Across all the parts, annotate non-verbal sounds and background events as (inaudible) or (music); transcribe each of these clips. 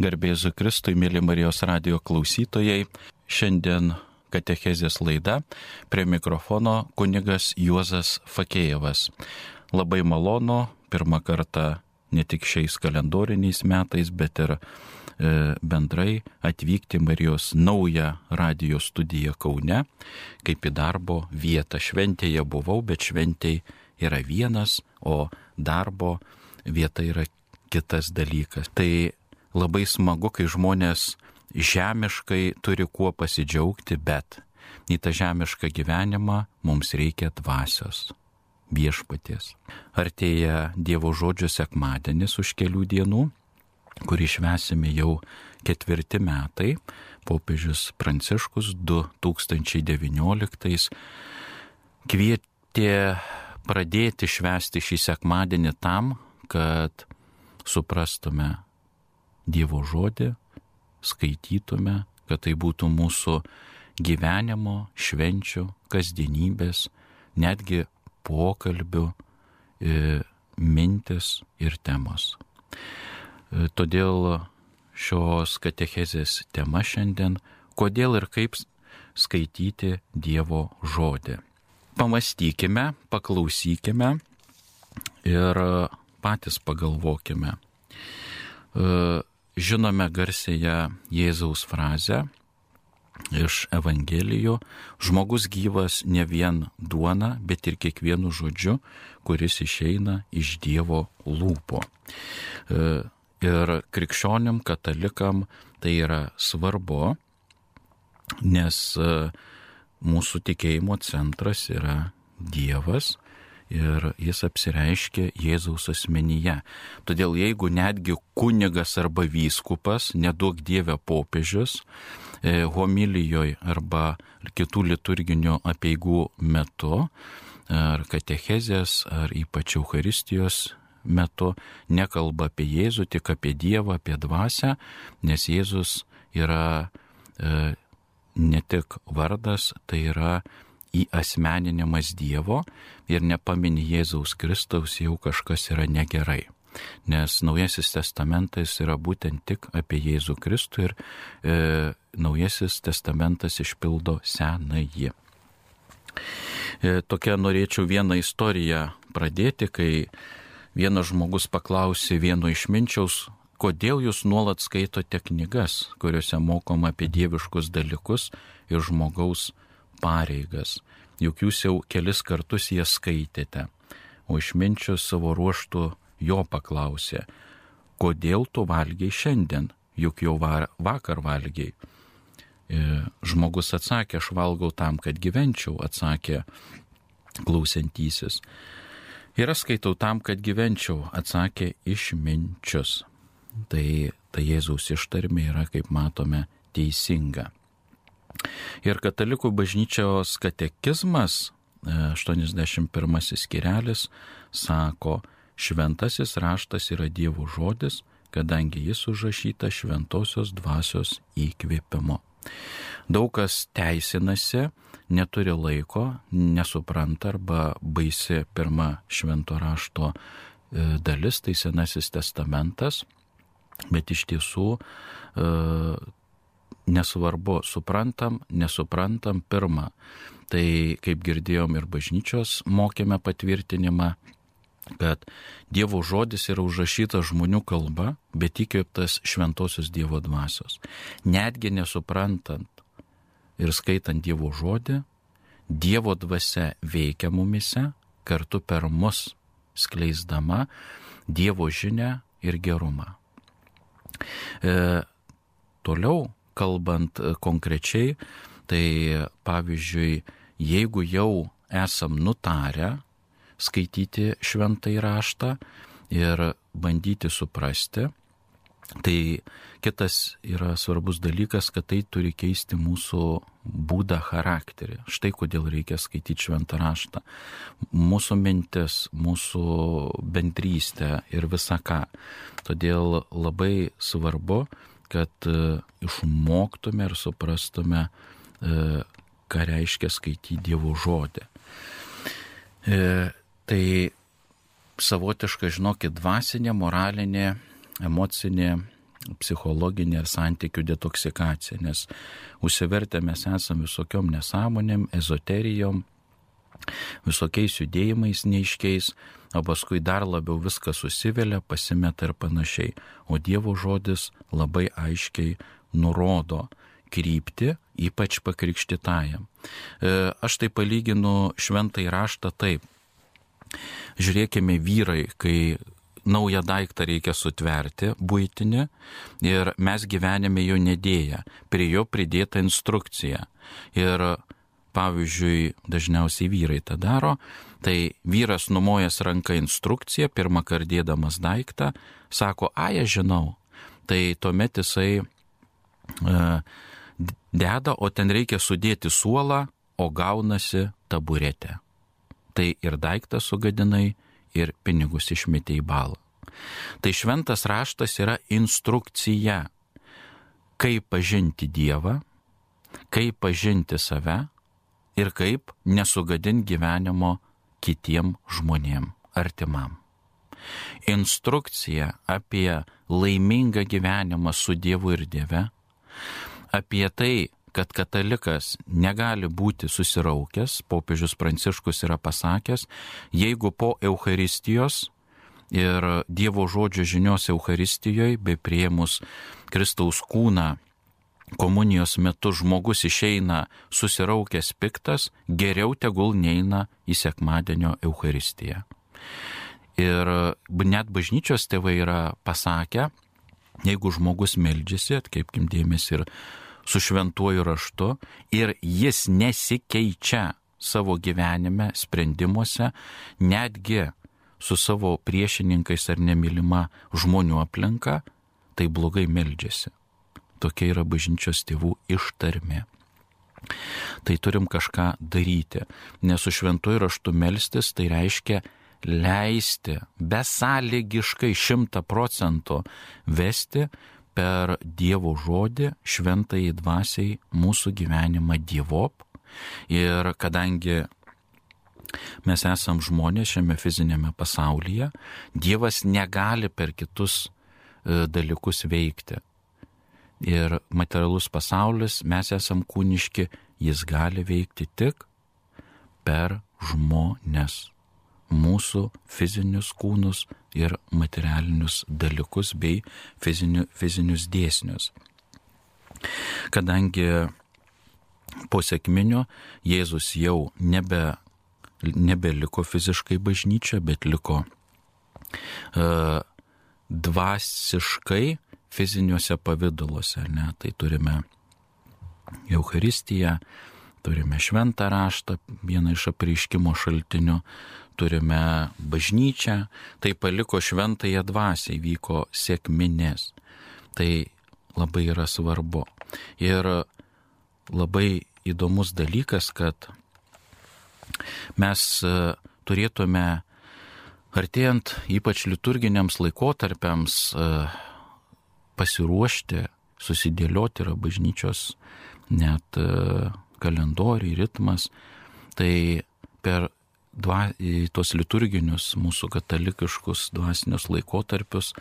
Garbėzu Kristui, mėly Marijos radio klausytojai, šiandien Katechezės laida, prie mikrofono kunigas Juozas Fakėjevas. Labai malonu pirmą kartą ne tik šiais kalendoriniais metais, bet ir e, bendrai atvykti Marijos naują radio studiją Kaune, kaip į darbo vietą. Šventėje buvau, bet šventėje yra vienas, o darbo vieta yra kitas dalykas. Tai labai smagu, kai žmonės žemiškai turi kuo pasidžiaugti, bet į tą žemišką gyvenimą mums reikia dvasios viešpaties. Artėja Dievo žodžio sekmadienis už kelių dienų, kurį švesime jau ketvirti metai. Popiežius Pranciškus 2019 kvietė pradėti švesti šį sekmadienį tam, kad suprastume Dievo žodį, skaitytume, kad tai būtų mūsų gyvenimo, švenčių, kasdienybės, netgi pokalbių e, mintis ir temos. E, todėl šios katechezės tema šiandien - kodėl ir kaip skaityti Dievo žodį. Pamastykime, paklausykime ir patys pagalvokime. Žinome garsėje Jėzaus frazę iš Evangelijų - žmogus gyvas ne vien duona, bet ir kiekvienu žodžiu, kuris išeina iš Dievo lūpo. E, ir krikščionim, katalikam tai yra svarbu, nes e, mūsų tikėjimo centras yra Dievas ir jis apsireiškia Jėzaus asmenyje. Todėl jeigu netgi kunigas arba vyskupas, nedaug dievė popiežius, e, homilijoje arba kitų liturginių apieigų metu, ar katechezės, ar ypač Euharistijos metu nekalba apie Jėzų, tik apie Dievą, apie dvasę, nes Jėzus yra e, ne tik vardas, tai yra įasmeninimas Dievo ir nepamini Jėzaus Kristaus jau kažkas yra negerai. Nes Naujasis testamentas yra būtent tik apie Jėzų Kristų ir e, Naujasis testamentas išpildo senąjį. E, tokia norėčiau vieną istoriją pradėti, kai vienas žmogus paklausė vieno išminčiaus, kodėl jūs nuolat skaitote knygas, kuriuose mokoma apie dieviškus dalykus ir žmogaus pareigas, juk jūs jau kelis kartus jas skaitėte. O išminčius savo ruoštų jo paklausė, kodėl tu valgiai šiandien, juk jau vakar valgiai. E, žmogus atsakė, aš valgau tam, kad gyvenčiau, atsakė klausantysis. Ir aš skaitau tam, kad gyvenčiau, atsakė išminčius. Tai, tai Jėzaus ištarmė yra, kaip matome, teisinga. Ir katalikų bažnyčios katekizmas, 81 e, skirelis, sako, šventasis raštas yra Dievo žodis, kadangi jis užrašyta šventosios dvasios įkvėpimo. Daug kas teisinasi, neturi laiko, nesupranta arba baisi pirma švento rašto e, dalis, tai Senasis testamentas, bet iš tiesų e, nesvarbu, suprantam, nesuprantam, pirmą. Tai kaip girdėjom ir bažnyčios mokėme patvirtinimą, kad Dievo žodis yra užrašytas žmonių kalba, bet įkvėptas šventosios Dievo dvasios. Netgi nesuprantant ir skaitant Dievo žodį, Dievo dvasia veikia mumise, kartu per mus skleisdama Dievo žinę ir gerumą. E, toliau kalbant e, konkrečiai, tai pavyzdžiui, jeigu jau esam nutarę skaityti šventai raštą ir bandyti suprasti, tai kitas yra svarbus dalykas, kad tai turi keisti mūsų būdą charakterį. Štai kodėl reikia skaityti šventą raštą. Mūsų mintis, mūsų bendrystė ir visa ką. Todėl labai svarbu, kad e, išmoktume ir suprastume, e, ką reiškia skaityti Dievo žodį. E, tai savotiška, žinokit, dvasinė, moralinė, emocinė psichologinė ir santykių detoksikacija, nes užsivertę mes esame visokiom nesąmonėm, ezoterijom, visokiais judėjimais neiškiais, o paskui dar labiau viskas susivelia, pasimeta ir panašiai. O Dievo žodis labai aiškiai nurodo krypti, ypač pakrikštytajam. E, aš tai palyginu šventai raštą taip. Žiūrėkime vyrai, kai naują daiktą reikia sutverti, būtinį, ir mes gyvenime jo nedėję, prie jo pridėta instrukcija. Ir pavyzdžiui, dažniausiai vyrai tą daro, tai vyras numojas ranką instrukciją, pirmą kartą dėdamas daiktą, sako, a, aš žinau. Tai tuomet jisai uh, deda, o ten reikia sudėti suolą, o gaunasi taburetė. Tai ir daiktą sugadinai, ir pinigus išmetė į balą. Tai šventas raštas yra instrukcija, kaip pažinti Dievą, kaip pažinti save ir kaip nesugadinti gyvenimo kitiem žmonėm, artimam. Instrukcija apie laimingą gyvenimą su Dievu ir Dieve, apie tai, kad katalikas negali būti susiraukęs, popiežius Pranciškus yra pasakęs, jeigu po Euharistijos ir Dievo žodžio žinios Euharistijoje, bei prieimus Kristaus kūną komunijos metu žmogus išeina susiraukęs piktas, geriau tegul neina į sekmadienio Euharistiją. Ir net bažnyčios tėvai yra pasakę, jeigu žmogus meldžiasi, atkreipkim dėmesį ir su šventuoju raštu, ir jis nesikeičia savo gyvenime, sprendimuose, netgi su savo priešininkais ar nemylima žmonių aplinka, tai blogai meldžiasi. Tokia yra bažnyčios tėvų ištarmė. Tai turim kažką daryti, nes su šventuoju raštu melstis tai reiškia leisti besąlygiškai šimta procentų vesti per Dievo žodį šventai dvasiai mūsų gyvenimą Dievop. Ir kadangi mes esam žmonės šiame fizinėme pasaulyje, Dievas negali per kitus e, dalykus veikti ir materialus pasaulis, mes esam kūniški, jis gali veikti tik per žmonės, mūsų fizinius kūnus ir materialinius dalykus bei fiziniu, fizinius dėsnius. Kadangi po sėkminio Jėzus jau nebe, nebeliko fiziškai bažnyčia, bet liko uh, dvasiškai fiziniuose pavydaluose, ne? Tai turime Eucharistiją, turime šventą raštą, vieną iš apreiškimo šaltinių, turime bažnyčią, tai paliko šventąją dvasią, vyko sėkminės. Tai labai yra svarbu. Ir labai įdomus dalykas, kad mes e, turėtume artėjant ypač liturginiams laikotarpiams e, pasiruošti, susidėlioti yra bažnyčios net e, kalendoriai, ritmas. Tai per dva, tos liturginius mūsų katalikiškus dvasinius laikotarpius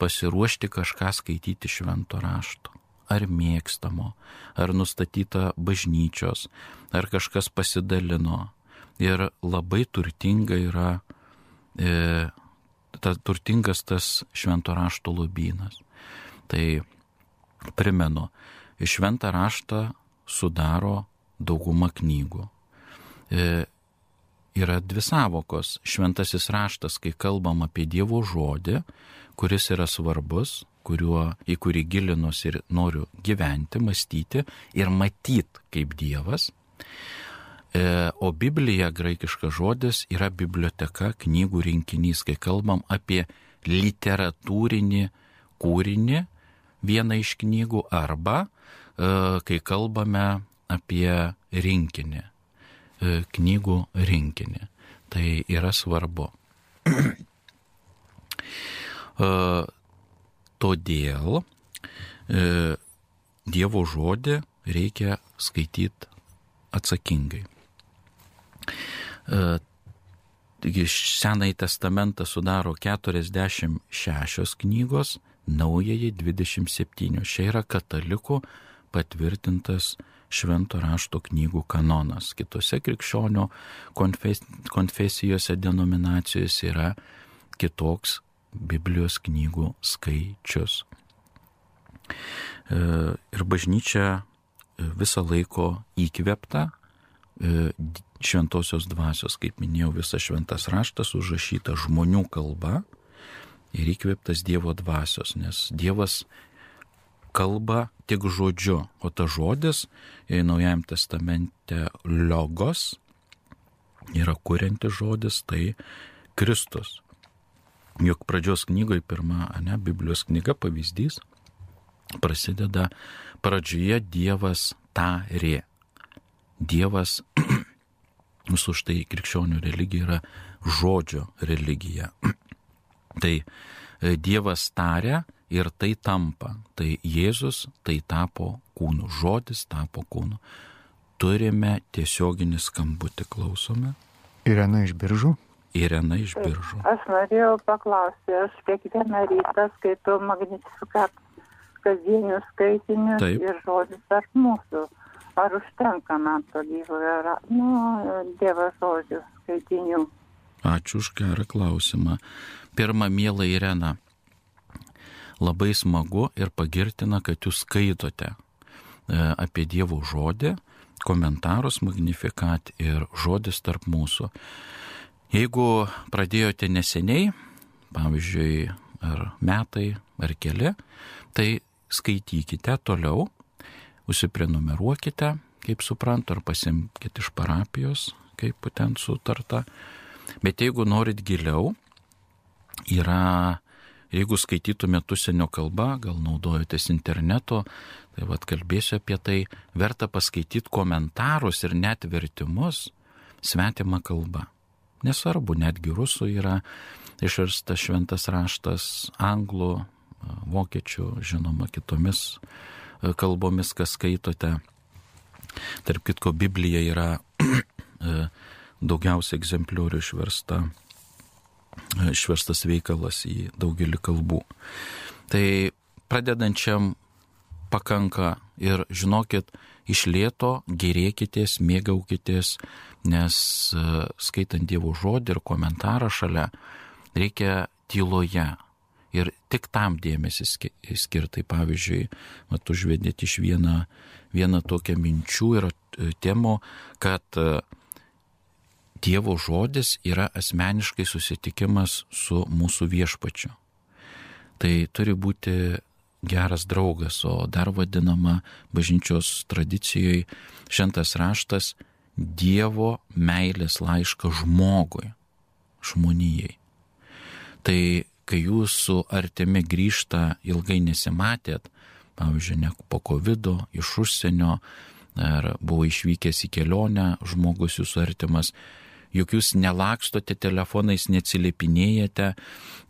pasiruošti kažką skaityti švento rašto. Ar mėgstamo, ar nustatyta bažnyčios, ar kažkas pasidalino. Ir labai turtinga yra, e, ta, turtingas tas švento rašto lobynas. Tai primenu, šventą raštą sudaro dauguma knygų. E, yra dvi savokos. Šventasis raštas, kai kalbam apie Dievo žodį, kuris yra svarbus, kuriuo, į kurį gilinus ir noriu gyventi, mąstyti ir matyti kaip Dievas. E, o Biblija, graikiškas žodis, yra biblioteka, knygų rinkinys, kai kalbam apie literatūrinį kūrinį, vieną iš knygų arba e, kai kalbame apie rinkinį, e, knygų rinkinį. Tai yra svarbu. E, todėl Dievo žodį reikia skaityti atsakingai. Taigi Senąjį testamentą sudaro 46 knygos, naujieji 27. Šia yra katalikų patvirtintas švento rašto knygų kanonas. Kitose krikščionių konfes, konfesijose denominacijose yra kitoks Biblijos knygų skaičius. E, ir bažnyčia e, visą laiko įkvepta e, šventosios dvasios, kaip minėjau, visas šventas raštas užrašyta žmonių kalba ir įkveptas Dievo dvasios, nes Dievas kalba tik žodžiu, o ta žodis, Naujajam testamente logos yra kurianti žodis, tai Kristus. Juk pradžios knygoje pirma, ne, Biblijos knyga pavyzdys, prasideda pradžioje Dievas tarė. Dievas, (clears throat) mūsų štai krikščionių religija yra žodžio religija. (clears throat) tai e, Dievas tarė ir tai tampa. Tai Jėzus tai tapo kūnu, žodis tapo kūnu. Turime tiesioginį skambutį, klausome. Irena iš biržų. Irena iš biržų. Aš norėjau paklausti, aš kiekvieną rytą skaitau Magnificat kasdienius skaitinius Taip. ir žodis tarp mūsų. Ar užtenka man to gyvojo, nu, Dievo žodžių skaitinių? Ačiū už gerą klausimą. Pirma, mėla Irena, labai smagu ir pagirtina, kad jūs skaitote e, apie Dievo žodį, komentarus Magnificat ir žodis tarp mūsų. Jeigu pradėjote neseniai, pavyzdžiui, ar metai, ar keli, tai skaitykite toliau, užsiprenumeruokite, kaip suprantu, ar pasimkite iš parapijos, kaip ten sutarta. Bet jeigu norit giliau, yra, jeigu skaitytumėte užsienio kalbą, gal naudojotės interneto, tai vad kalbėsiu apie tai, verta paskaityti komentarus ir net vertimus svetimą kalbą. Nesvarbu, netgi rusų yra išverstas šventas raštas anglų, vokiečių, žinoma, kitomis e, kalbomis, kas skaitote. Tarp kitko, Biblija yra (clears throat) e, daugiausia egzempliorių išversta, išverstas veikalas į daugelį kalbų. Tai pradedančiam pakanka ir žinokit, iš lėto gerėkitės, mėgaukitės, nes skaitant Dievo žodį ir komentarą šalia reikia tyloje, ir tik tam dėmesį skirtai. Pavyzdžiui, mat užvedėt iš vieną, vieną tokią minčių ir e, temų, kad e, Dievo žodis yra asmeniškai susitikimas su mūsų viešpačiu. Tai turi būti geras draugas, o dar vadinama bažnyčios tradicijoje šventas raštas Dievo meilės laiškas žmogui, žmonijai. Tai kai jūsų artimi grįžta ilgai nesimatėt, pavyzdžiui, ne po COVID, iš užsienio, ar buvo išvykęs į kelionę žmogus jūsų artimas, juk jūs nelakstote telefonais, neatsiliepinėjate,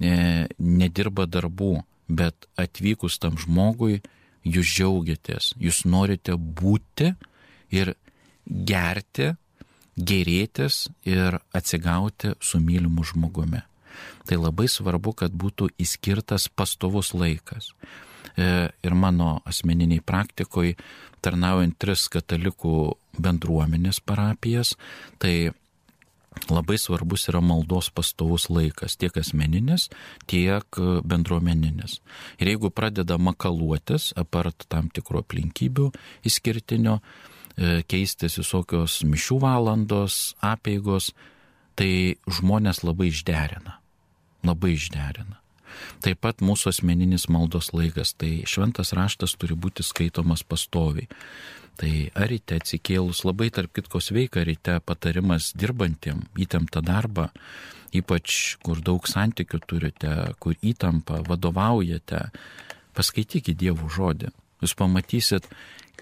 e, nedirba darbų, bet atvykus tam žmogui, jūs džiaugiatės, jūs norite būti ir gerti, gerėtis ir atsigauti su mylimu žmogumi tai labai svarbu, kad būtų įskirtas pastovus laikas. E, ir mano asmeniniai praktikoje, tarnaujant tris katalikų bendruomenės parapijas, tai labai svarbus yra maldos pastovus laikas, tiek asmeninis, tiek bendruomeninis. Ir jeigu pradeda makaluotis, apart tam tikro aplinkybių įskirtinio, e, keistis visokios mišių valandos, apėgos, tai žmonės labai išderina labai išderina. Taip pat mūsų asmeninis maldos laikas, tai šventas raštas turi būti skaitomas pastoviai. Tai ar ryte atsikėlus labai tarp kitko sveika ryte patarimas dirbantiem įtemptą darbą, ypač kur daug santykių turite, kur įtampa, vadovaujate, paskaitykite Dievo žodį. Jūs pamatysit,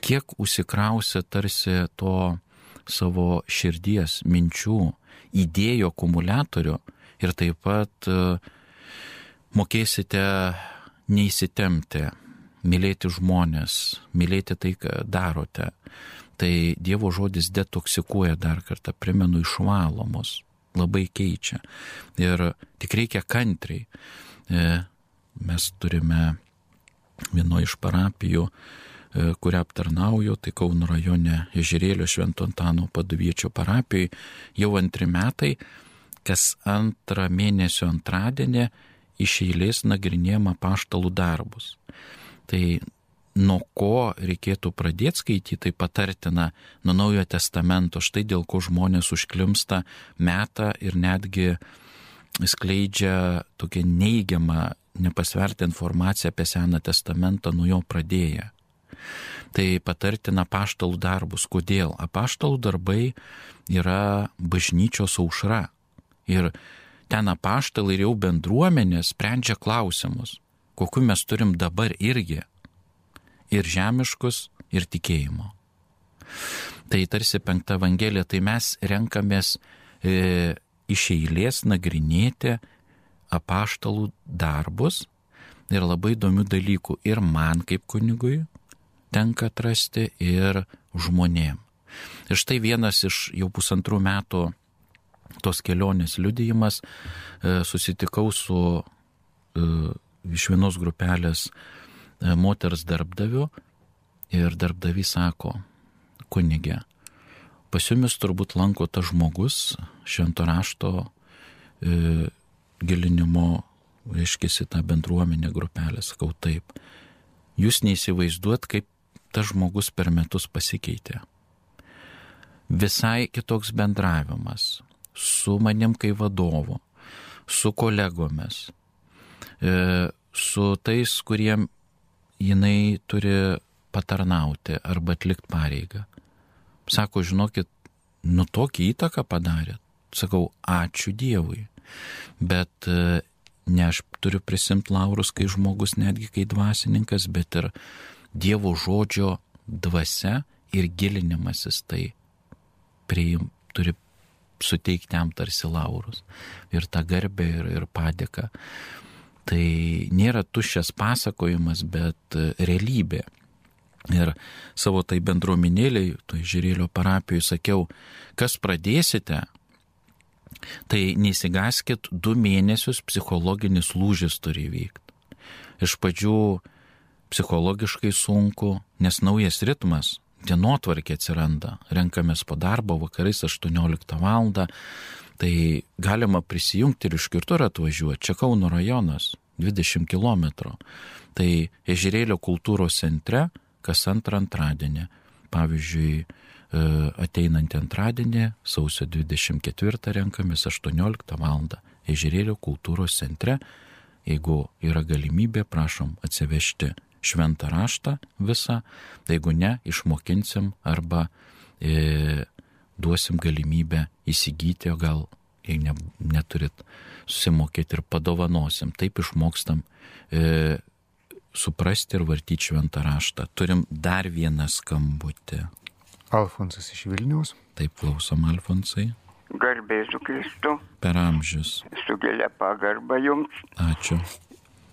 kiek užsikrausia tarsi to savo širdies, minčių, idėjų akumuliatorių ir taip pat e, mokėsite neįsitemti, mylėti žmonės, mylėti tai, ką darote. Tai Dievo žodis detoksikuoja dar kartą, primenu, išvalo mus, labai keičia. Ir tik reikia kantriai. E, mes turime vieno iš parapijų, e, kurią aptarnauju, tai Kauno rajone Ežerėlio Švento Antano paduviečio parapijai jau antri metai, kas antrą mėnesio antradienį iš eilės nagrinėjama paštalų darbus. Tai nuo ko reikėtų pradėti skaityti, tai patartina nuo Naujojo testamento, štai dėl ko žmonės užklimsta metą ir netgi skleidžia tokią neigiamą, nepasvertą informaciją apie Seną testamentą nuo jo pradėję. Tai patartina paštalų darbus. Kodėl? Apaštalų darbai yra bažnyčios aušra. Ir ten apaštalai ir jau bendruomenė sprendžia klausimus, kokiu mes turim dabar irgi. Ir žemiškus, ir tikėjimo. Tai tarsi penkta evangelija, tai mes renkamės e, iš eilės nagrinėti apaštalų darbus ir labai įdomių dalykų ir man kaip kunigui tenka atrasti ir žmonėm. Ir štai vienas iš jau pusantrų metų tos kelionės liudijimas, e, susitikau su e, iš vienos grupelės e, moters darbdaviu ir darbdavys sako, kunigė, pas jumis turbūt lanko tas žmogus švento rašto e, gilinimo, reiškia, tą bendruomenę grupelę, sakau taip. Jūs neįsivaizduot, kaip tas žmogus per metus pasikeitė. Visai kitoks bendravimas su manim kaip vadovu, su kolegomis, e, su tais, kuriem jinai turi patarnauti arba atlikti pareigą. Sako, žinokit, nu tokį įtaką padarė. Sakau, ačiū Dievui. Bet e, ne aš turiu prisimti laurus, kai žmogus netgi kai dvasininkas, bet ir Dievo žodžio dvasia ir gilinimasis tai priim, turi suteikti jam tarsi laurus. Ir tą garbę ir, ir padėką. Tai nėra tuščias pasakojimas, bet e, realybė. Ir savo tai bendruomenėliai, to žiūrėlio parapijoje sakiau, kas pradėsite, tai neįsigaskit, du mėnesius psichologinis lūžis turi vykti. Iš pradžių psichologiškai sunku, nes naujas ritmas, dienotvarkė atsiranda, renkamės po darbo vakarais 18 val. Tai galima prisijungti ir iš kitur atvažiuoti. Čia Kauno rajonas, 20 km. Tai Ežerėlio kultūros centre kas antrą antradienį. Pavyzdžiui, e, ateinantį antradienį, sausio 24 renkamės 18 val. Ežerėlio kultūros centre. Jeigu yra galimybė, prašom atsivežti šventą raštą visą, tai jeigu ne, išmokinsim arba e, duosim galimybę įsigyti, o gal, jei ne, neturit susimokėti ir padovanosim, taip išmokstam e, suprasti ir vartyti šventą raštą. Turim dar vieną skambutį. Alfonsas iš Vilniaus. Taip klausom, Alfonsai. Garbėsiu Kristų. Per amžius. Su gilia pagarba jums. Ačiū.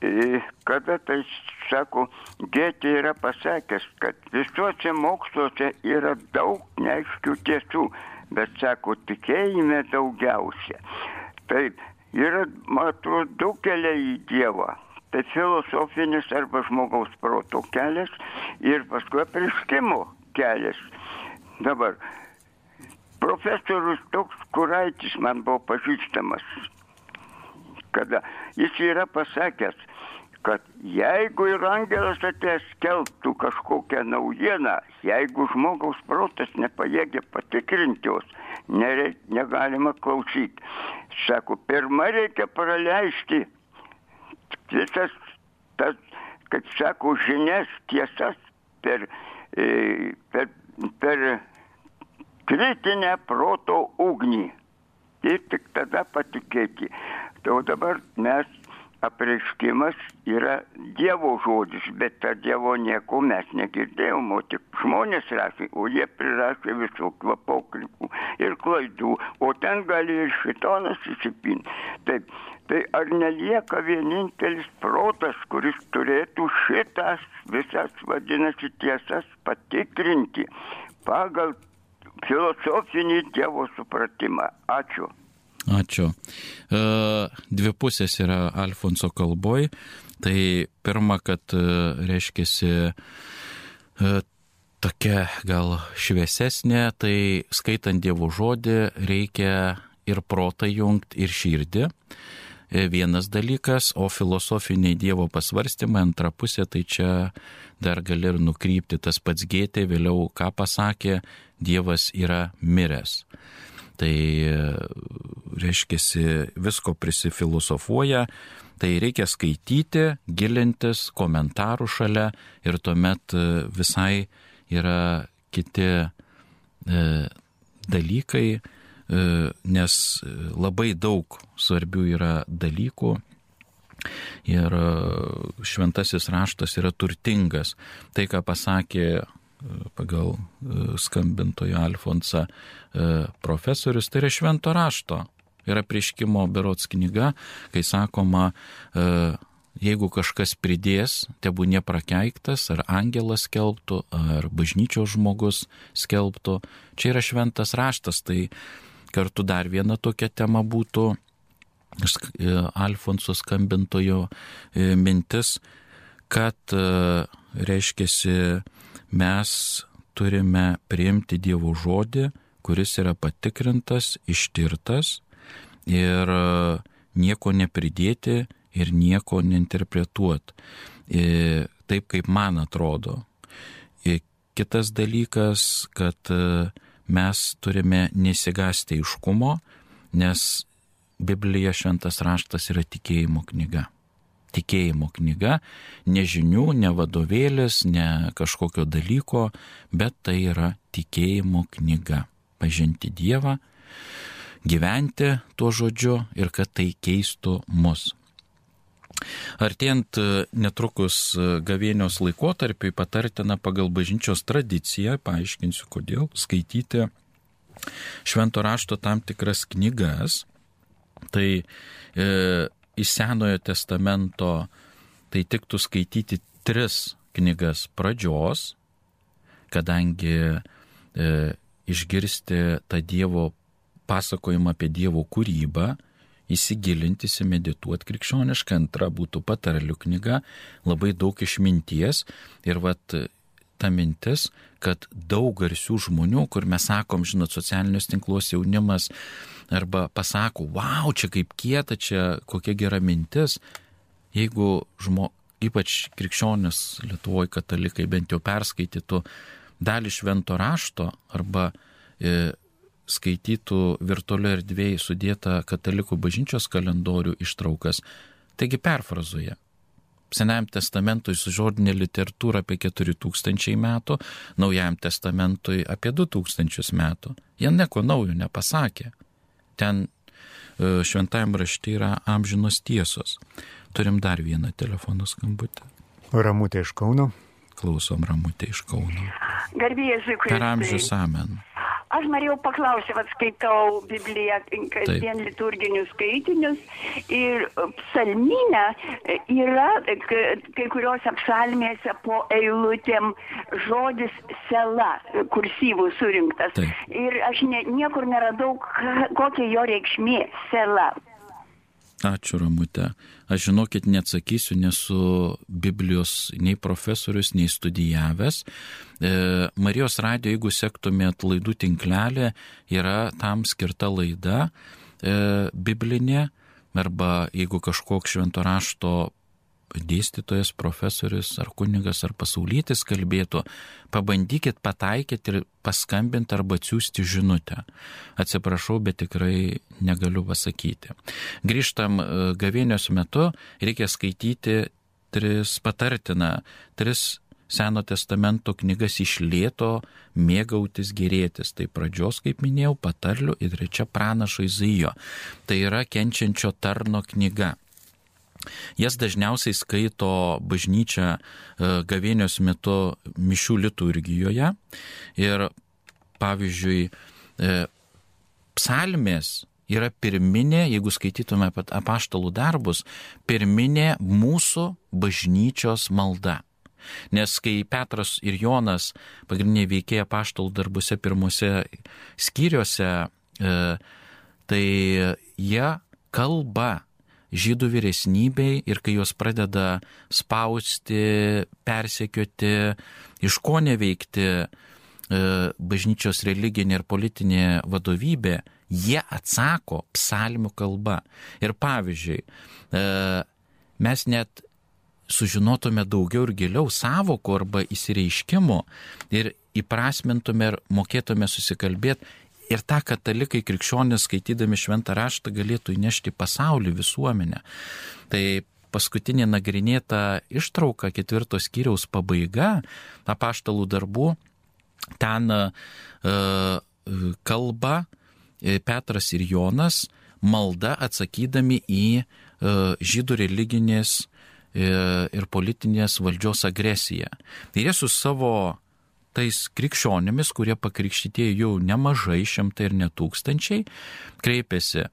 E, kada tai sako, Gėtė yra pasakęs, kad visuose moksluose yra daug neaiškių tiesų, bet sako, tikėjime daugiausia. Taip, yra, man atrodo, du keliai į Dievą tai filosofinis arba žmogaus proto kelias ir paskui apriškimo kelias. Dabar profesorius toks kuraitis man buvo pažįstamas, kada jis yra pasakęs, kad jeigu ir angelas atės keltų kažkokią naujieną, jeigu žmogaus protas nepajėgia patikrinti jos, nereik, negalima klausyti. Sako, pirmą reikia praleisti visas tas, kaip sako, žinias, tiesas per, e, per, per kritinę proto ugnį. Ir tik tada patikėti. Tai o dabar mes apreiškimas yra Dievo žodis, bet tą Dievo nieko mes negirdėjom, o tik žmonės rašė, o jie prirašė visokių apokrypų ir klaidų, o ten gali ir šitonas įsipinti. Taip, tai ar nelieka vienintelis protas, kuris turėtų šitas visas vadinasi tiesas patikrinti pagal filosofinį Dievo supratimą. Ačiū. Ačiū. E, dvi pusės yra Alfonso kalboj. Tai pirma, kad e, reiškia tokia gal šviesesnė, tai skaitant Dievo žodį reikia ir protą jungti, ir širdį. E, vienas dalykas, o filosofiniai Dievo pasvarstymai antra pusė, tai čia dar gali ir nukrypti tas pats gėtė, vėliau ką pasakė, Dievas yra miręs. Tai reiškia, visko prisifilosofuoja, tai reikia skaityti, gilintis, komentarų šalia ir tuomet e, visai yra kiti e, dalykai, e, nes labai daug svarbių yra dalykų. Ir šventasis raštas yra turtingas. Tai, ką pasakė pagal skambintojo Alfonsą profesorius, tai yra švento rašto. Yra prieškimo berots knyga, kai sakoma, jeigu kažkas pridės, tebu neprakeiktas, ar angelas skelbtų, ar bažnyčios žmogus skelbtų. Čia yra šventas raštas, tai kartu dar viena tokia tema būtų e, Alfonso skambintojo e, mintis, kad e, reiškia, mes turime priimti Dievo žodį, kuris yra patikrintas, ištirtas ir nieko nepridėti ir nieko neinterpretuot e, taip, kaip man atrodo. Ir e, kitas dalykas, kad e, mes turime nesigasti iškumo, nes Biblija šventas raštas yra tikėjimo knyga. Tikėjimo knyga, ne žinių, ne vadovėlis, ne kažkokio dalyko, bet tai yra tikėjimo knyga. Pažinti Dievą, gyventi tuo žodžiu ir kad tai keistų mus. Artėjant e, netrukus e, gavėnios laikotarpiai patartina pagal bažnyčios tradiciją, paaiškinsiu kodėl, skaityti švento rašto tam tikras knygas. Tai e, iš Senojo testamento tai tiktų skaityti tris knygas pradžios, kadangi e, išgirsti tą Dievo pasakojimą apie Dievo kūrybą, įsigilinti, įsimedituoti krikščionišką, antra būtų patarlių knyga, labai daug išminties ir vat ta mintis, kad daug garsių žmonių, kur mes sakom, žinot, socialinius tinkluos jaunimas arba pasako, wow, čia kaip kieta, čia kokia gera mintis, jeigu žmo, ypač krikščionis Lietuvoje katalikai bent jau perskaitytų dalį švento rašto arba e, skaitytų virtualioje erdvėje sudėtą katalikų bažnyčios kalendorių ištraukas. Taigi perfrazuoja. Senajam testamentui su žodinė literatūra apie 4000 metų, Naujajam testamentui apie 2000 metų. Jie nieko naujo nepasakė. Ten e, šventajam rašte yra amžinos tiesos. Turim dar vieną telefono skambutį. Ramutė iš Kauno. Klausom Ramutė iš Kauno. Garbėjai Zikui. Per amžius amen. Aš norėjau paklausyti, vad skaitau Bibliją, kasdien liturginius skaitinius ir psalminę yra kai kuriuose psalmėse po eilutėm žodis sela, kursyvų surinktas. Taip. Ir aš ne, niekur neradau, kokia jo reikšmė sela. Ačiū, Ramute. Aš žinokit, neatsakysiu, nesu Biblijos nei profesorius, nei studijavęs. E, Marijos radio, jeigu sektumėt laidų tinklelį, yra tam skirta laida e, biblinė, arba jeigu kažkoks švento rašto dėstytojas, profesorius ar kunigas ar pasaulietis kalbėtų, pabandykit pataikyti ir paskambinti arba atsiųsti žinutę. Atsiprašau, bet tikrai negaliu pasakyti. Grįžtam e, gavėnios metu, reikia skaityti tris patartina, tris Seno testamento knygas iš lėto mėgautis gerėtis. Tai pradžios, kaip minėjau, patarlių ir trečia pranašo Izaijo. Tai yra kenčiančio tarno knyga. Jas dažniausiai skaito bažnyčia e, gavėnios metu mišių liturgijoje. Ir pavyzdžiui, e, psalmės yra pirminė, jeigu skaitytume apaštalų darbus, pirminė mūsų bažnyčios malda. Nes kai Petras ir Jonas, pagrindiniai veikėjai apaštalų darbuose pirmose skyriuose, e, tai jie kalba žydų vyresnybei ir kai juos pradeda spausti, persekioti, iš ko neveikti e, bažnyčios religinė ir politinė vadovybė, jie atsako psalmių kalba. Ir pavyzdžiui, e, mes net sužinotume daugiau ir giliau savokų arba įsireiškimų ir įprasmintume ir mokėtume susikalbėti ir tą katalikai krikščionys skaitydami šventą raštą galėtų įnešti pasaulį visuomenę. Tai paskutinė nagrinėta ištrauka ketvirtos skyriaus pabaiga apaštalų darbų, ten uh, kalba e, Petras ir Jonas malda atsakydami į uh, žydų religinės ir politinės valdžios agresiją. Ir jie su savo tais krikščionimis, kurie pakrikštytieji jau nemažai, šimtai ir netūkstančiai, kreipėsi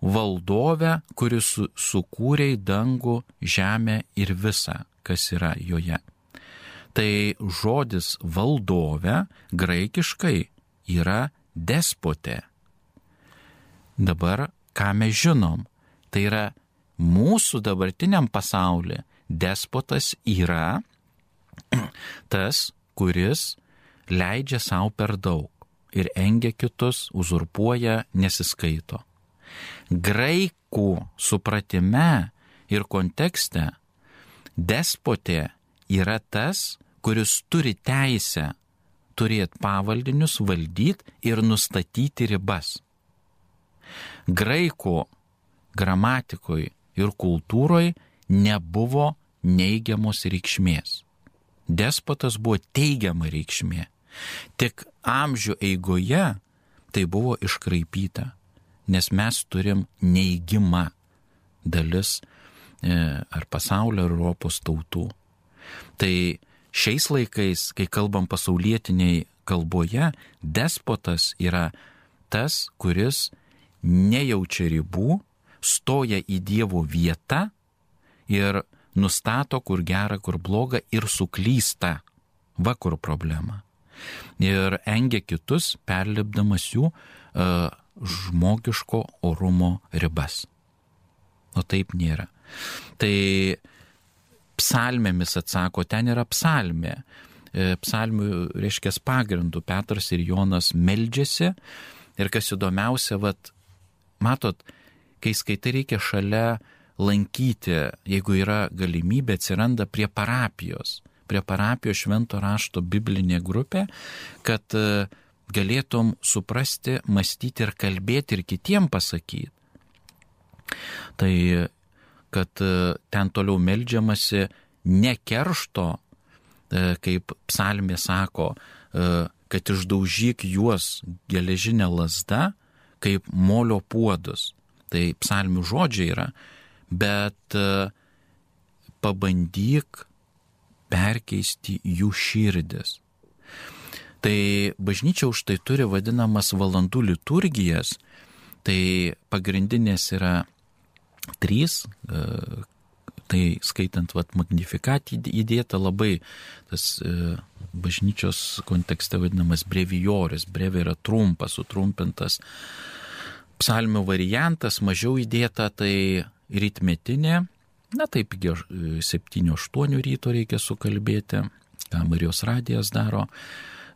valdovę, kuris su, sukūrė dangų, žemę ir visą, kas yra joje. Tai žodis valdovė graikiškai yra despotė. Dabar ką mes žinom, tai yra mūsų dabartiniam pasaulyje despotas yra tas, kuris leidžia savo per daug ir engia kitus, uzurpuoja, nesiskaito. Graikų supratime ir kontekste despotė yra tas, kuris turi teisę turėti pavaldinius, valdyti ir nustatyti ribas. Graikų gramatikoje ir kultūroje nebuvo neigiamos reikšmės despotas buvo teigiama reikšmė. Tik amžių eigoje tai buvo iškraipyta, nes mes turim neįgimą dalis e, ar pasaulio ar Europos tautų. Tai šiais laikais, kai kalbam pasaulietiniai kalboje, despotas yra tas, kuris nejaučia ribų, stoja į Dievo vietą ir nustato, kur gera, kur bloga ir suklysta. Va kur problema. Ir engia kitus, perlipdamas jų uh, žmogiško orumo ribas. O taip nėra. Tai psalmėmis atsako, ten yra psalmė. E, psalmių reiškia pagrindų Petras ir Jonas meldžiasi. Ir kas įdomiausia, vat, matot, kai skaitai reikia šalia lankyti, jeigu yra galimybė, atsiranda prie parapijos, prie parapijos švento rašto biblinė grupė, kad e, galėtum suprasti, mąstyti ir kalbėti ir kitiem pasakyti. Tai kad e, ten toliau melžiamasi ne keršto, e, kaip psalmė sako, kad išdaužyk juos geležinę lasdą, kaip molio puodus. Tai psalmių žodžiai yra, bet e, pabandyk perkeisti jų širdis. Tai bažnyčia už tai turi vadinamas valandų liturgijas, tai pagrindinės yra trys, e, tai skaitant vat magnifikat įdėta labai tas e, bažnyčios kontekste vadinamas brevijoris, brevė yra trumpas, sutrumpintas psalmių variantas, mažiau įdėta, tai rytmetinė, na taip, 7-8 ryto reikia sukalbėti, ką Marijos radijas daro,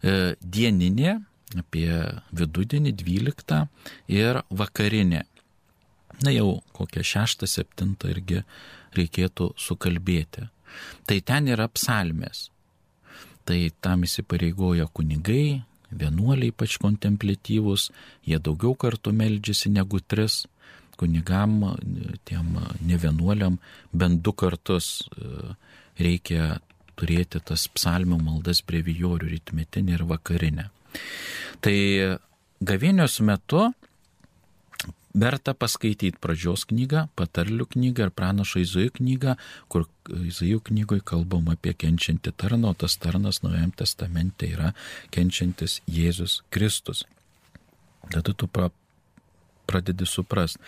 e, dieninė apie vidudienį 12 ir vakarinė. Na jau kokią 6-7 irgi reikėtų sukalbėti. Tai ten yra psalmės. Tai tam įsipareigoja kunigai, vienuoliai ypač kontemplatyvus, jie daugiau kartų meldžiasi negu tris kunigam, tiem nevienuoliam bent du kartus e, reikia turėti tas psalmių maldas brevijorių rytmetinį ir vakarinę. Tai gavėnios metu verta paskaityti pradžios knygą, patarlių knygą ir pranašo Izaijo knygą, kur Izaijo knygoje kalbam apie kenčiantį tarną, o tas tarnas Naujajam testamente yra kenčiantis Jėzus Kristus. Tada tu pradedi suprasti,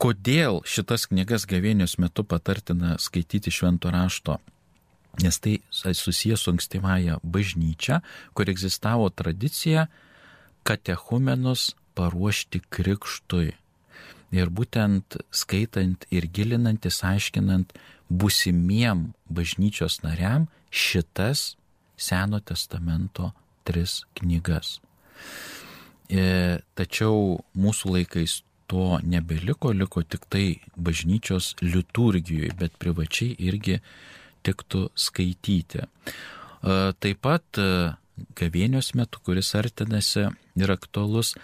kodėl šitas knygas gavėnios metu patartina skaityti švento rašto. Nes tai susijęs su ankstyvąją bažnyčia, kur egzistavo tradicija katechumenus paruošti krikštui. Ir būtent skaitant ir gilinantis, aiškinant busimiem bažnyčios nariam šitas Seno testamento tris knygas. E, tačiau mūsų laikais to nebeliko, liko tik tai bažnyčios liturgijoje, bet privačiai irgi tiktų skaityti. E, taip pat e, gavėnios metu, kuris artinasi ir aktualus,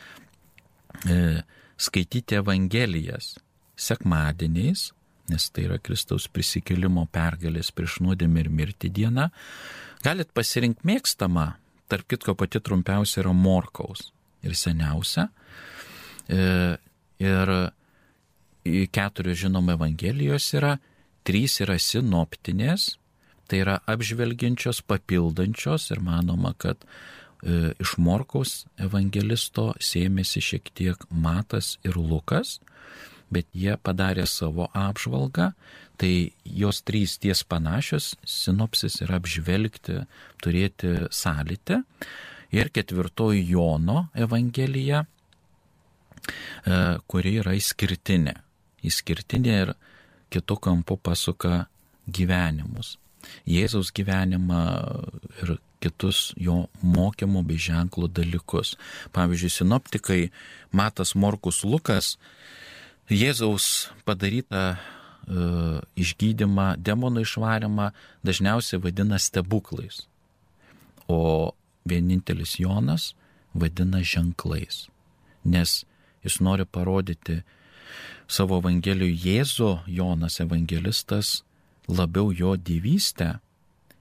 skaityti Evangelijas sekmadieniais, nes tai yra Kristaus prisikėlimo pergalės prieš nuodėmę ir mirtį diena. Galit pasirinkti mėgstamą, tarp kitko pati trumpiausia yra morkaus ir seniausia. E, ir keturios žinoma Evangelijos yra, trys yra sinoptinės, tai yra apžvelgiančios, papildančios ir manoma, kad e, iš Morkaus evangelisto sėmėsi šiek tiek Matas ir Lukas, bet jie padarė savo apžvalgą, tai jos trys ties panašios, sinopsis yra apžvelgti, turėti sąlytę. Ir ketvirtoji Jono evangelija, e, kuri yra išskirtinė. Išskirtinė ir kitų kampų pasuka gyvenimus. Jėzaus gyvenimą ir kitus jo mokymų bei ženklų dalykus. Pavyzdžiui, sinoptikai Matas Morkus Lukas Jėzaus padarytą uh, išgydymą, demonų išvarimą dažniausiai vadina stebuklais, o vienintelis Jonas vadina ženklais, nes jis nori parodyti savo Evangelijų Jėzų, Jonas evangelistas, labiau jo dievystę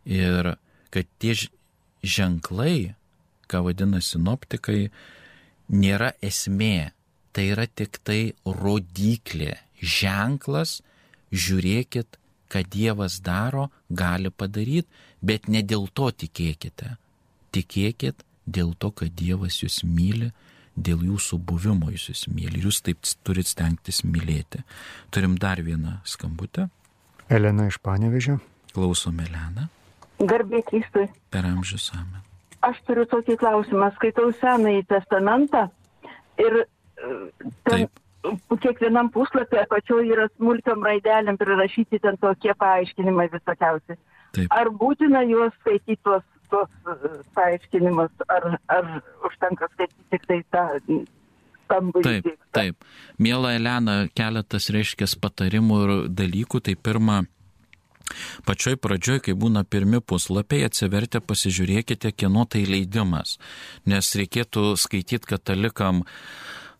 ir kad tie ženklai, ką vadina sinoptikai, nėra esmė, tai yra tik tai rodiklė, ženklas, žiūrėkit, ką Dievas daro, gali padaryti, bet ne dėl to tikėkite. Tikėkit dėl to, kad Dievas jūs myli, dėl jūsų buvimo jūs jūs myli. Jūs taip turit stengtis mylėti. Turim dar vieną skambutę. Elena iš Panevežio. Klausom Elena. Garbė Kristui. Per amžius amen. Aš turiu tokį klausimą. Skaitau Senąjį testamentą ir ten Taip. kiekvienam puslapį apačioje yra smulkiam raidelėm prirašyti ten tokie paaiškinimai visokiausi. Taip. Ar būtina juos skaityti tuos, tuos paaiškinimus, ar, ar užtenka skaityti tik tai tą Taip, taip. Mėla Elena, keletas reiškia patarimų ir dalykų. Tai pirma, Pačioj pradžioj, kai būna pirmi puslapiai, atsivertę pasižiūrėkite, kieno tai leidimas, nes reikėtų skaityti katalikam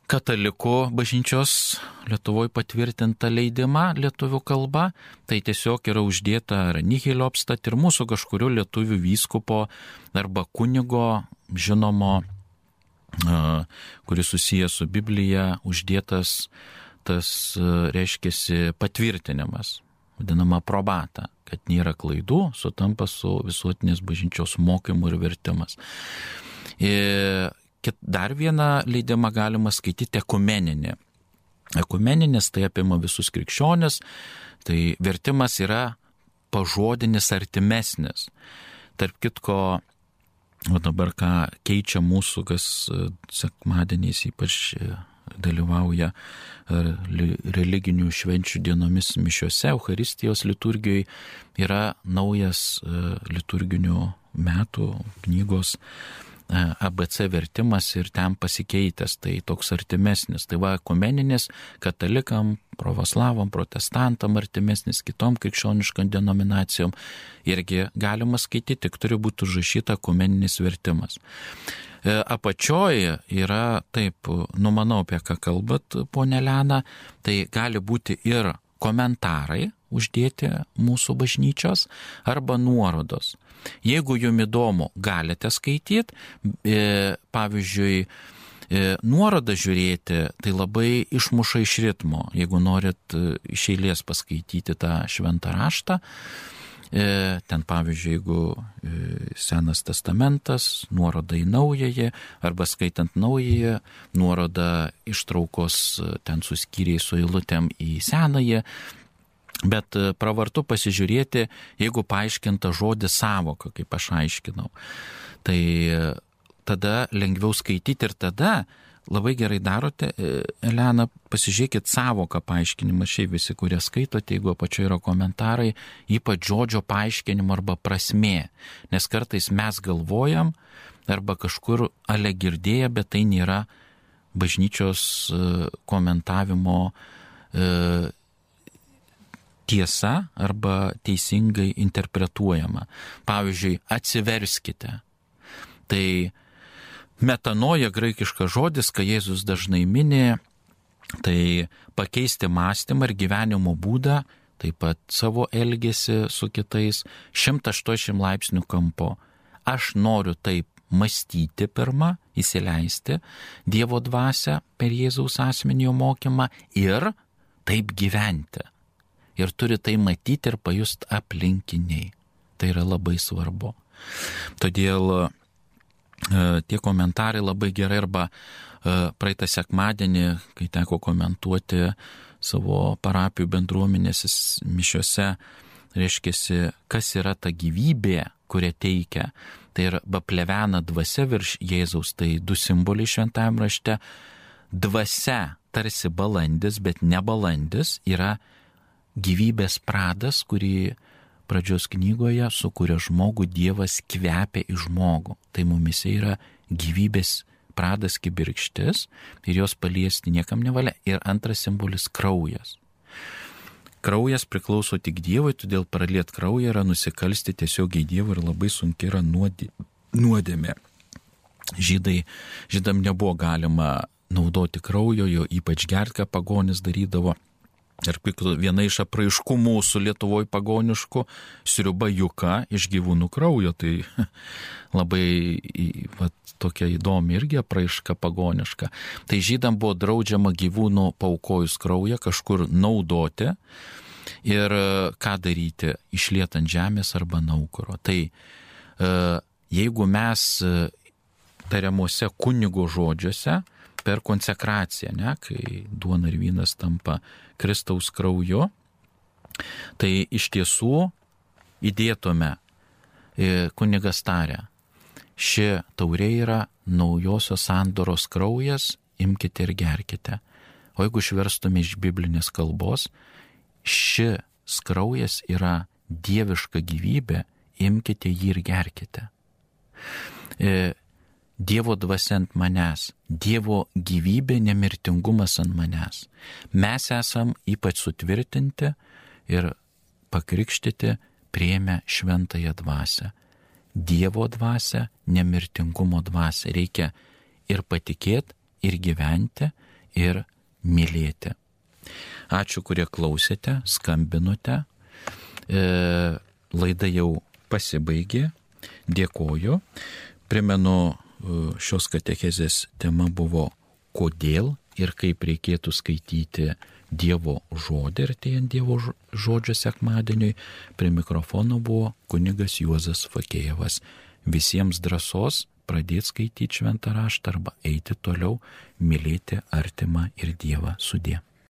katalikų bažnyčios Lietuvoje patvirtinta leidimą lietuvių kalba, tai tiesiog yra uždėta ar nihilio apstat ir mūsų kažkurio lietuvių vyskupo arba kunigo žinomo, kuris susijęs su Biblija, uždėtas tas, reiškia, patvirtinimas, vadinama probata, kad nėra klaidų, sutampa su visuotinės bažnyčios mokymu ir vertimas. Ir dar vieną leidimą galima skaityti ekumeninį. Ekumeninis tai apima visus krikščionis, tai vertimas yra pažodinis artimesnis. Tarp kitko, o dabar ką keičia mūsų, kas e, sekmadieniais ypač e, dalyvauja e, religinių švenčių dienomis mišiuose, Euharistijos liturgijoje, yra naujas liturginių metų knygos ABC vertimas ir ten pasikeitęs, tai toks artimesnis. Tai va, ekumeninis katalikam, pravoslavam, protestantam artimesnis, kitom krikščioniškam denominacijom irgi galima skaityti, tik turi būti užrašyta ekumeninis vertimas. E, apačioje yra, taip, numanau apie ką kalbat, ponė Lena, tai gali būti ir komentarai uždėti mūsų bažnyčios arba nuorodos. Jeigu jums įdomu, galite skaityti, e, pavyzdžiui, e, nuorodą žiūrėti, tai labai išmuša iš ritmo. Jeigu norit e, iš eilės paskaityti tą šventą raštą, ten pavyzdžiui, jeigu Senas testamentas, nuoroda į naująjį, arba skaitant naująjį, nuoroda ištraukos ten suskyriai su eilutėm į senąjį, Bet e, pravartu pasižiūrėti, jeigu paaiškinta žodis savoka, kaip aš aiškinau. Tai e, tada lengviau skaityti ir tada labai gerai darote, e, Elena, pasižiūrėkit savoką paaiškinimą, šiaip visi, kurie skaitote, jeigu apačioje yra komentarai, ypač žodžio paaiškinimo arba prasmė. Nes kartais mes galvojam arba kažkur ale girdėję, bet tai nėra bažnyčios komentavimo tiesa arba teisingai interpretuojama. Pavyzdžiui, atsiverskite. Tai metanoja graikiškas žodis, ką Jėzus dažnai minė, tai pakeisti mąstymą ir gyvenimo būdą, taip pat savo elgesį su kitais 180 laipsnių kampo. Aš noriu taip mąstyti pirmą, įsileisti Dievo dvasę per Jėzaus asmenio mokymą ir taip gyventi. Ir turi tai matyti ir pajusti aplinkiniai. Tai yra labai svarbu. Todėl E, tie komentarai labai gerai arba e, praeitą sekmadienį, kai teko komentuoti savo parapijų bendruomenės mišiuose, reiškia, kas yra ta gyvybė, kurią teikia. Tai yra plevena dvasia virš Jėzaus, tai du simboliai šventajame rašte. Dvasia tarsi balandis, bet ne balandis, yra gyvybės pradas, kurį pradžios knygoje sukuria žmogų, Dievas kvepia į žmogų. Tai mumise yra gyvybės pradas kibirkštis ir jos paliesti niekam nevalia. Ir antras simbolis - kraujas. Kraujas priklauso tik Dievui, todėl praliet kraują yra nusikalsti tiesiogiai Dievui ir labai sunki yra nuodėmė. Žydai, žydam nebuvo galima naudoti kraujo, jo ypač gertką pagonis darydavo Ir viena iš apraiškų mūsų Lietuvoje pagoniškų sriuba juka iš gyvūnų kraujo. Tai (laughs) labai va, tokia įdomi irgi apraiška pagoniška. Tai žydam buvo draudžiama gyvūnų paukojus kraują kažkur naudoti ir e, ką daryti - išlietant žemės arba naukuro. Tai e, jeigu mes e, tariamuose kunigo žodžiuose per konsekraciją, ne, kai duona ir vynas tampa Kristaus krauju, tai iš tiesų įdėtume e, kunigas tarę. Ši taurė yra naujosios sandoros kraujas, imkite ir gerkite. O jeigu išverstume iš biblinės kalbos, šis kraujas yra dieviška gyvybė, imkite jį ir gerkite. Dievo dvasia ant manęs, Dievo gyvybė, nemirtingumas ant manęs. Mes esam ypač sutvirtinti ir pakrikštyti prieimę šventąją dvasę. Dievo dvasę, nemirtingumo dvasę reikia ir patikėti, ir gyventi, ir mylėti. Ačiū, kurie klausėte, skambinote. E, laida jau pasibaigė. Dėkoju. Primenu šios katechezės tema buvo kodėl ir kaip reikėtų skaityti Dievo žodį ir atėjant Dievo žodžio sekmadieniui. Prie mikrofono buvo kunigas Juozas Fakėjevas. Visiems drąsos pradėti skaityti šventą raštą arba eiti toliau, mylėti artimą ir Dievą sudė.